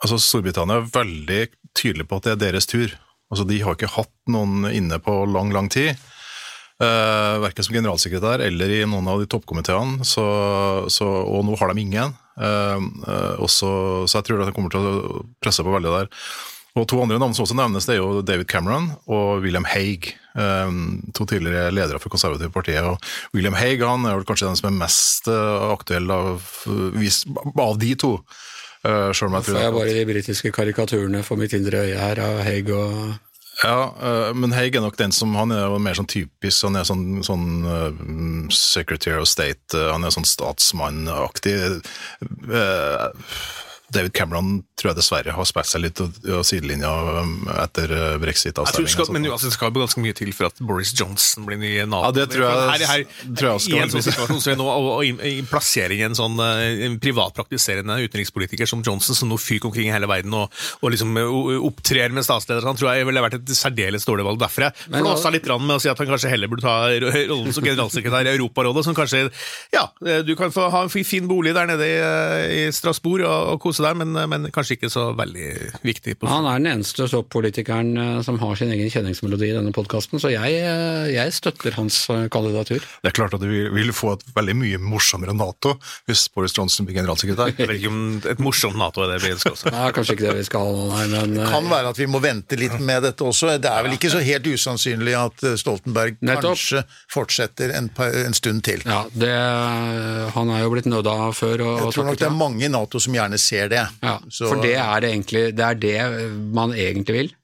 S7: altså Storbritannia er veldig tydelig på at det er deres tur. Altså De har ikke hatt noen inne på lang, lang tid. Uh, verken som generalsekretær eller i noen av de toppkomiteene, og nå har de ingen. Uh, uh, også, så jeg tror at de kommer til å presse på veldig der. Og To andre navn som også nevnes, det er jo David Cameron og William Haig. to tidligere ledere for konservative partiet. Og William Haig han er vel kanskje den som er mest aktuell av, av de to.
S2: Uh, Får jeg bare de britiske karikaturene for mitt indre øye her av Haig og
S7: ja, uh, men Haig er nok den som Han er jo mer sånn typisk Han er sånn, sånn uh, Secretary of State, uh, han er sånn statsmannaktig. David Cameron tror jeg dessverre har spilt seg litt av sidelinja um, etter uh, brexit-avstemningen.
S6: Men altså, det skal ganske mye til for at Boris Johnson blir ny Nato.
S7: Ja, det tror jeg,
S6: her, her, tror jeg skal I en sånn situasjon som er nå, og, plassering i en sånn en privatpraktiserende utenrikspolitiker som Johnson, som nå fyker omkring i hele verden og, og liksom uh, opptrer med statsleder, han tror jeg ville vært et særdeles dårlig valg. Derfor jeg flåsa litt med å si at han kanskje heller burde ta rollen som generalsekretær i Europarådet, som kanskje Ja, du kan få ha en fin bolig der nede i, i Strasbourg og, og kose deg, men, men kanskje ikke så veldig viktig.
S2: Han er den eneste toppolitikeren eh, som har sin egen kjenningsmelodi i denne podkasten, så jeg, eh, jeg, støtter hans eh, kandidatur.
S7: Det er klart at du vil få et veldig mye morsommere Nato hvis Boris Johnson blir generalsekretær.
S6: Jeg vet ikke om et morsomt Nato er det vi ønsker oss.
S2: Nei, kanskje ikke det vi skal ha, nei, men
S5: Det kan være at vi må vente litt med dette også. Det er vel ikke så helt usannsynlig at Stoltenberg Nettopp. kanskje fortsetter en, en, stund til.
S2: Ja, det, han er jo blitt nøda før.
S5: Og, jeg tror nok det er mange i Nato som gjerne ser det.
S2: Ja, så, for det er, det, egentlig, det er det man egentlig vil?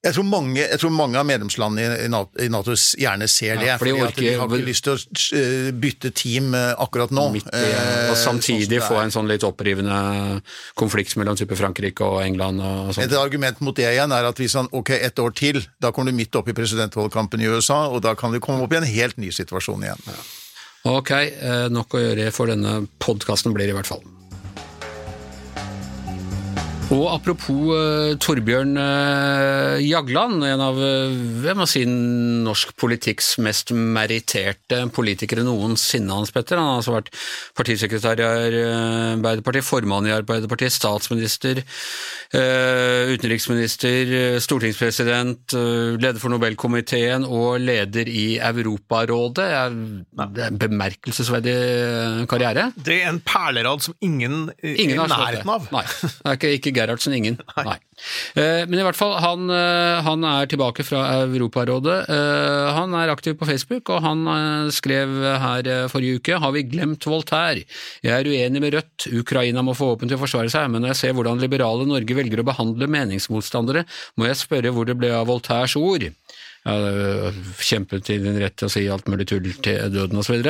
S5: Jeg tror, mange, jeg tror mange, av medlemslandene i NATO gjerne ser det. Ja, for de, orker, de har ikke lyst til å eh, bytte team eh, akkurat nå.
S2: Midt i, og eh, samtidig sånn få en sånn litt opprivende konflikt mellom type Frankrike og England. Og sånt.
S5: Et argument mot det igjen er at hvis han ok, ett år til, da kommer du midt opp i presidentvalgkampen i USA, og da kan du komme opp i en helt ny situasjon igjen. Ja.
S2: Ok, nok å gjøre for denne podkasten blir i hvert fall. Og apropos uh, Torbjørn uh, Jagland, en av uh, si, norsk politikks mest meritterte politikere noensinne, Hans Petter. Han har altså vært partisekretær i Arbeiderpartiet, formann i Arbeiderpartiet, statsminister, utenriksminister, stortingspresident, leder for Nobelkomiteen og leder i Europarådet. Det er en bemerkelsesverdig karriere.
S6: Det er en perlerad som ingen, ingen er i nærheten av.
S2: Nei, det er ikke, ikke Gerhardsen ingen. Nei. Eh, men i hvert fall, han, eh, han, er tilbake fra Europarådet. Eh, han er aktiv på Facebook, og han skrev her forrige uke har vi glemt Voltaire. Jeg er uenig med Rødt, Ukraina må få våpen til å forsvare seg, men når jeg ser hvordan liberale Norge velger å behandle meningsmotstandere, må jeg spørre hvor det ble av Voltaires ord. Ja, kjempet til din rett til å si alt mulig tull til døden osv.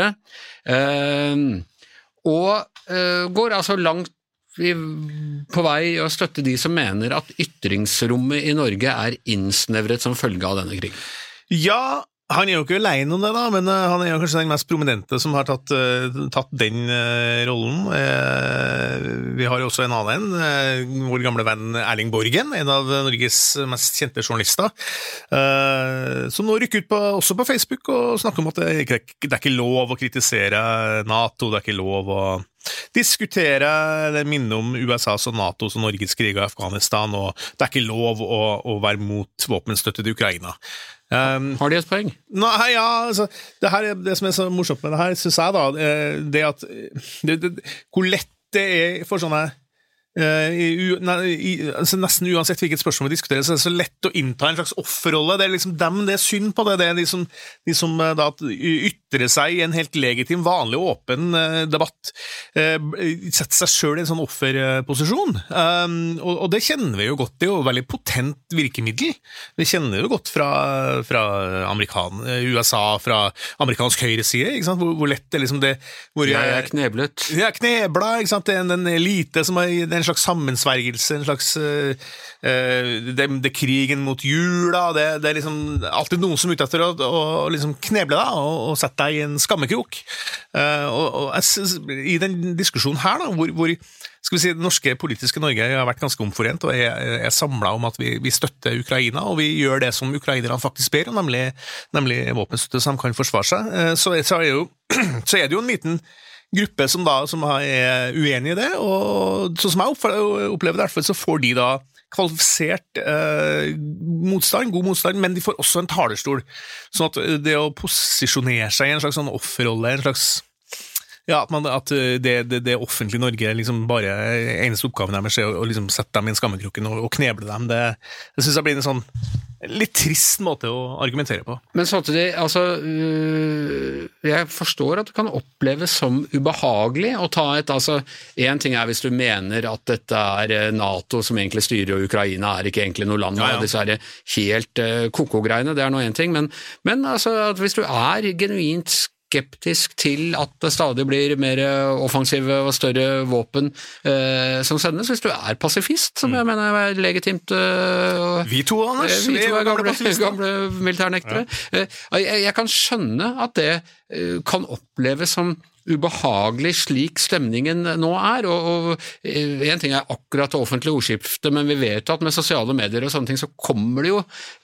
S2: Og, og går altså langt vi på vei å støtte de som mener at ytringsrommet i Norge er innsnevret som følge av denne krigen?
S6: Ja, han er jo ikke aleine om det, da, men uh, han er jo kanskje den mest prominente som har tatt, uh, tatt den uh, rollen. vi har jo også en annen en, vår gamle venn Erling Borgen, en av Norges mest kjente journalister, som nå rykker ut på, også på Facebook og snakker om at det, det er ikke lov å kritisere Nato, det er ikke lov å diskutere det minnet om USAs og Natos og Norges krig i Afghanistan, og det er ikke lov å, å være mot våpenstøtte til Ukraina.
S2: Um, Har de et poeng?
S6: Nei, ja, altså, det, her, det, som er så morsomt med det her, syns jeg, da, eh, det at det, det, Hvor lett det er for sånne Uh, i, i, altså nesten uansett hvilket spørsmål vi diskuterer, så er det så lett å innta en slags offerrolle. Det er liksom dem det er synd på. Det, det er de som, de som uh, da, ytre seg i en helt legitim, vanlig, åpen uh, debatt. Uh, sette seg sjøl i en sånn offerposisjon. Um, og, og, det kjenner vi jo godt. Det er jo et veldig potent virkemiddel. Vi kjenner jo godt fra, fra Amerikan, USA, fra amerikansk høyreside, hvor, hvor lett det liksom det hvor,
S2: Jeg er kneblet.
S6: Ja, knebla. ikke sant? Det er en elite som er, det er en slags sammensvergelse, en slags det, det, er krigen mot jula, det, det, er liksom alltid noen som er ute etter å, å liksom kneble deg og, og, sette deg i en skammekrok. Uh, og, og I den diskusjonen her, da, hvor, hvor skal vi si, det norske politiske Norge har vært ganske omforent og er, er samla om at vi, vi, støtter Ukraina, og vi gjør det som ukrainerne faktisk ber om, nemlig, nemlig våpenstøtte som kan forsvare seg, uh, så, så, er jo, så er det jo en liten gruppe som da som er uenig i det, og sånn som jeg opplever det, så får de da kvalifisert eh, motstand, god motstand, men de får også en talerstol. Sånn at det å posisjonere seg i en slags sånn offerrolle, en slags ja, at, man, at det, det, det, offentlige Norge liksom bare eneste oppgaven deres er å, å liksom sette dem i en skammekroken og, og kneble dem. Det, det syns jeg blir en sånn litt trist måte å argumentere på.
S2: Men samtidig, altså øh, Jeg forstår at det kan oppleves som ubehagelig å ta et altså Én ting er hvis du mener at dette er øh, Nato som egentlig styrer, og Ukraina er ikke egentlig noe land, ja, ja. disse helt uh, koko-greiene, det er nå én ting, men, men altså, hvis du er genuint skeptisk til at det stadig blir mer offensive og større våpen eh, som sendes, hvis du er pasifist, som jeg mm. mener er legitimt. Eh,
S6: vi to, Anders.
S2: Eh, vi to er gamle, gamle militærnektere. Ja. Eh, jeg, jeg, kan skjønne at det eh, kan oppleves som ubehagelig slik stemningen nå er. og, og eh, En ting er akkurat det offentlige ordskiftet, men vi vet at med sosiale medier og sånne ting, så kommer det jo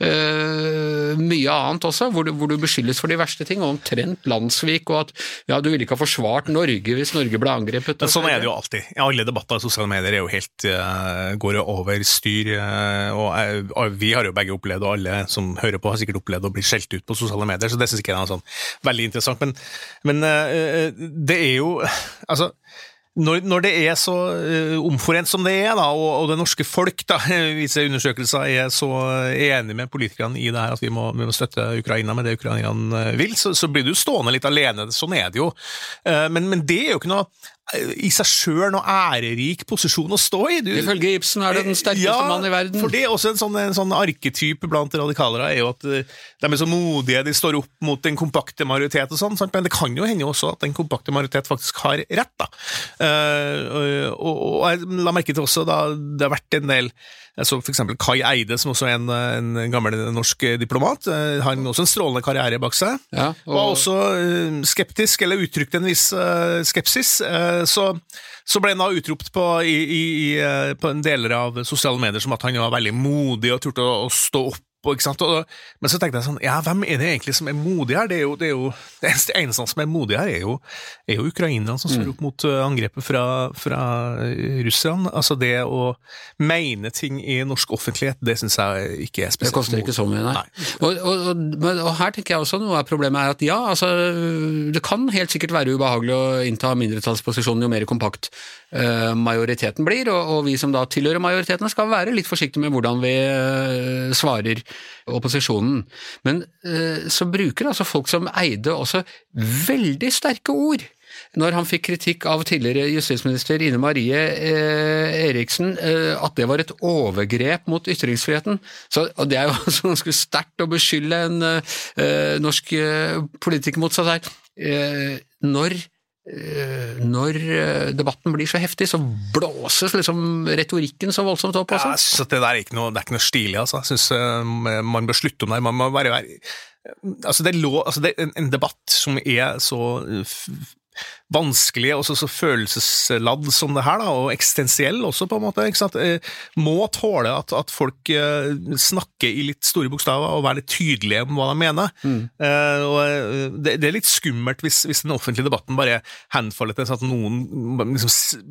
S2: øh, mye annet også, hvor du, hvor du, beskyldes for de verste ting, og omtrent landssvik, og at ja, du ville ikke ha forsvart Norge hvis Norge ble angrepet.
S6: Men sånn er det jo alltid. Alle debatter i sosiale medier er jo helt uh, går jo over styr. Uh, og uh, vi har jo begge opplevd, og alle som hører på har sikkert opplevd å bli skjelt ut på sosiale medier, så det syns ikke jeg er sånn veldig interessant. Men, men det er jo Altså når, når, det er så uh, omforent som det er, da, og, og, det norske folk da, viser undersøkelser er så enig med politikerne i det her at vi må, vi må støtte Ukraina med det ukrainerne vil, så, så, blir du stående litt alene. Sånn er det jo. Uh, men, men, det er jo ikke noe i seg sjøl noe ærerik posisjon å stå i.
S2: Du, Ifølge Ibsen er det den sterkeste ja, mann i verden.
S6: for det er også en sånn, en sånn arketype blant radikalere er jo at eh, de er så modige, de står opp mot den kompakte majoritet og sånn, men det kan jo hende også at den kompakte majoritet faktisk har rett, da. Uh, og, og, jeg la merke til også da det har vært en del jeg så f.eks. Kai Eide, som også er en, en gammel norsk diplomat. Han har også en strålende karriere bak seg. Ja, og... Var også skeptisk, eller uttrykte en viss skepsis. Så, så ble han da utropt på, i, i, på en deler av sosiale medier som at han var veldig modig og turte å, å stå opp og, men så tenkte jeg sånn, ja, hvem er det egentlig som er modig her? Det, er jo, det, er jo, det eneste som er modig her, er jo, er jo ukrainerne som står mm. opp mot uh, angrepet fra, fra russerne. Altså det å mene ting i norsk offentlighet, det syns jeg ikke er spesielt
S2: Det koster ikke så mye, nei. Og, og, og, og, her tenker jeg også noe av problemet er at ja, altså, det kan helt sikkert være ubehagelig å innta mindretallsposisjonen jo mer kompakt uh, majoriteten blir, og, og, vi som da tilhører majoriteten skal være litt forsiktige med hvordan vi svarer opposisjonen. Men eh, så bruker altså folk som Eide også veldig sterke ord når han fikk kritikk av tidligere justisminister Ine Marie eh, Eriksen, eh, at det var et overgrep mot ytringsfriheten. Så, og Det er jo ganske sterkt å beskylde en norsk politiker mot seg der. Når når eh, debatten blir så heftig, så blåses liksom retorikken så voldsomt opp også.
S6: Ja, så det der er ikke noe, det er ikke noe stilig, altså. Jeg syns eh, man bør slutte om det. Man må bare være Altså, det er, altså det er en debatt som er så vanskelig og så, så følelsesladd som det her, da, og eksistensiell også, på en måte, ikke sant? Eh, må tåle at, at folk eh, snakker i litt store bokstaver og være litt tydelige om hva de mener. Mm. Uh, og det, det, er litt skummelt hvis, hvis, den offentlige debatten bare henfaller til sånn at noen liksom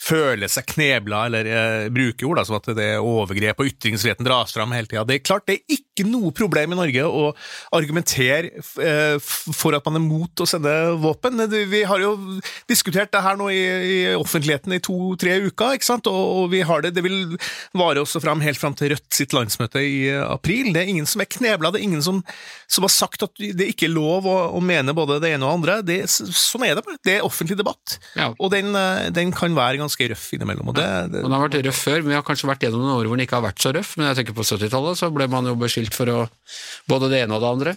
S6: føler seg knebla, eller uh, bruker ord da, som at det er overgrep og ytringsfriheten dras fram hele tida. Det er klart, det er ikke noe problem i Norge å argumentere uh, for at man er mot å sende våpen. Vi vi har jo diskutert det her nå i, i offentligheten i to-tre uker, ikke sant? Og, og vi har det, det vil vare også fram helt fram til Rødt sitt landsmøte i april. Det er ingen som er knebla, det er ingen som, som, har sagt at det ikke er lov å, å mene både det ene og andre. Det, sånn er det bare. Det er offentlig debatt.
S2: Ja.
S6: Og den, den, kan være ganske røff innimellom. Og det, det,
S2: og den har vært røff før, men vi har kanskje vært gjennom noen år hvor den ikke har vært så røff. Men jeg tenker på 70-tallet så ble man jo beskyldt for å både det ene og det andre.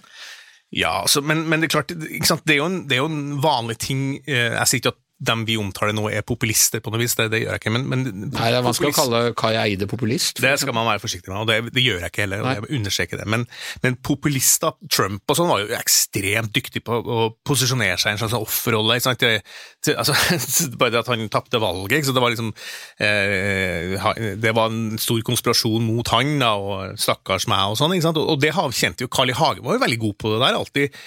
S6: Ja, altså, men, men, det er klart, det er, en, det er jo en vanlig ting eh, Jeg sier ikke at dem vi omtaler nå er populister, på noe vis, det, det gjør jeg ikke. Men, men
S2: Nei, det er vanskelig å kalle Kai Eide populist.
S6: Det skal man være forsiktig med, og det, det gjør jeg ikke heller. og jeg understreker det. Men, men populister, Trump og sånn, var jo ekstremt dyktig på å posisjonere seg i en slags offerrolle. Altså, bare det at han tapte valget, så det var liksom eh, Det var en stor konspirasjon mot han, da, og stakkars meg og sånn. ikke Og, og det kjente jo Carl I. Hagen var jo veldig god på det der. Alltid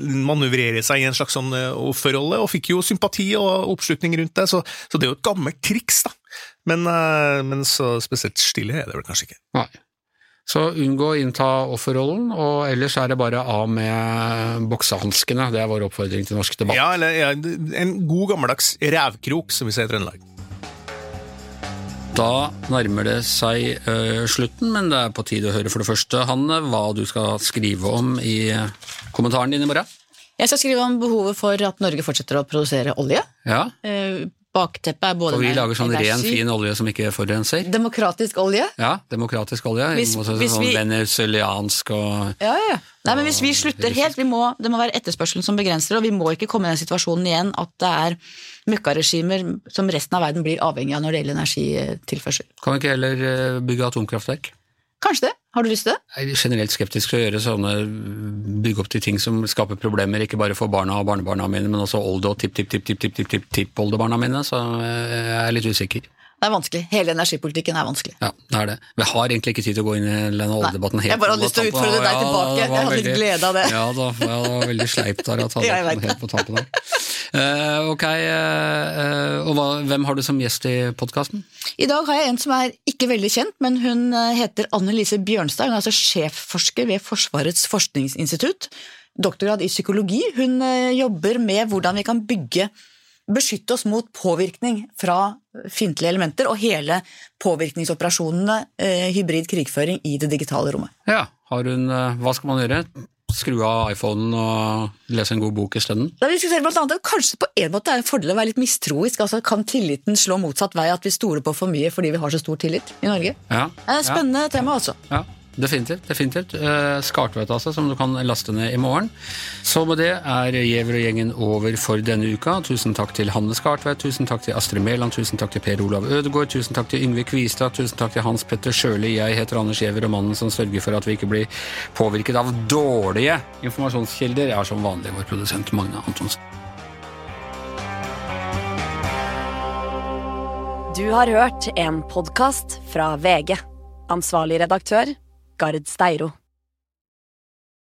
S6: manøvrere seg i en slags sånn eh, offerrolle, og fikk jo sympati og oppslutning rundt det, så, så det er jo et gammelt triks, da. Men, eh, men, så spesielt stille er det vel kanskje ikke.
S2: Nei. Så unngå å innta offerrollen, og ellers er det bare av med boksehanskene. Det er vår oppfordring til norsk debatt.
S6: Ja, eller ja, en god gammeldags revkrok, som vi sier i Trøndelag.
S2: Da nærmer det seg uh, slutten, men det er på tide å høre for det første, Hanne, hva du skal skrive om i kommentaren din i morgen.
S3: Jeg skal skrive om behovet for at Norge fortsetter å produsere olje.
S2: Ja.
S3: Uh, bakteppet er både
S2: For vi lager sånn ren, fin olje som ikke forurenser?
S3: Demokratisk olje.
S2: Ja, demokratisk olje.
S3: Hvis,
S2: sånn
S3: hvis vi...
S2: venezuelansk og
S3: Ja, ja. Nei, men Hvis vi slutter helt, vi må, det må være etterspørselen som begrenser og vi må ikke komme i den situasjonen igjen at det er møkkaregimer som resten av verden blir avhengig av når det gjelder energitilførsel.
S2: Kan vi ikke heller eh, bygge atomkraftverk?
S3: Kanskje det. Har du lyst til det?
S2: Jeg er generelt skeptisk til å gjøre sånne bygge opp til ting som skaper problemer, ikke bare for barna og barnebarna mine, men også olde- og tipp-tipp-tipp-tipp-tipp-tipp-tippoldebarna mine, så jeg er litt usikker.
S3: Det er vanskelig. Hele energipolitikken er vanskelig.
S2: Ja, det er det. Vi har egentlig ikke tid til å gå inn i denne oljedebatten helt.
S3: Jeg bare hadde lyst til å utfordre deg ja, tilbake. Jeg hadde litt glede av det.
S2: Ja, da, det var veldig sleipt der å ta det helt på tampen der. Uh, ok, uh, og hva, hvem har du som gjest i podkasten?
S3: I dag har jeg en som er ikke veldig kjent, men hun heter Anne Lise Bjørnstad. Hun er altså sjefforsker ved Forsvarets forskningsinstitutt. Doktorgrad i psykologi. Hun jobber med hvordan vi kan bygge beskytte oss mot påvirkning fra fiendtlige elementer og hele påvirkningsoperasjonene eh, hybrid krigføring i det digitale rommet.
S2: Ja, hun, eh, Hva skal man gjøre? Skru av iPhonen og lese en god bok isteden?
S3: Vi diskuterer blant annet at kanskje på en måte er det en fordel å være litt mistroisk. altså Kan tilliten slå motsatt vei, at vi stoler på for mye fordi vi har så stor tillit i Norge?
S2: Ja,
S3: det er et spennende
S2: ja.
S3: tema, altså.
S2: Ja. Definitivt. definitivt. Skartveit, altså, som du kan laste ned i morgen. Så med det er Gjever og gjengen over for denne uka. Tusen takk til Hanne Skartveit, tusen takk til Astrid Mæland, tusen takk til Per Olav Ødegaard, tusen takk til Yngve Kvistad, tusen takk til Hans Petter Sjøli. Jeg heter Anders Gjever, og mannen som sørger for at vi ikke blir påvirket av dårlige informasjonskilder, er som vanlig vår produsent Magne Antonsen.
S1: Du har hørt en podkast fra VG. Ansvarlig redaktør Gard Steiro.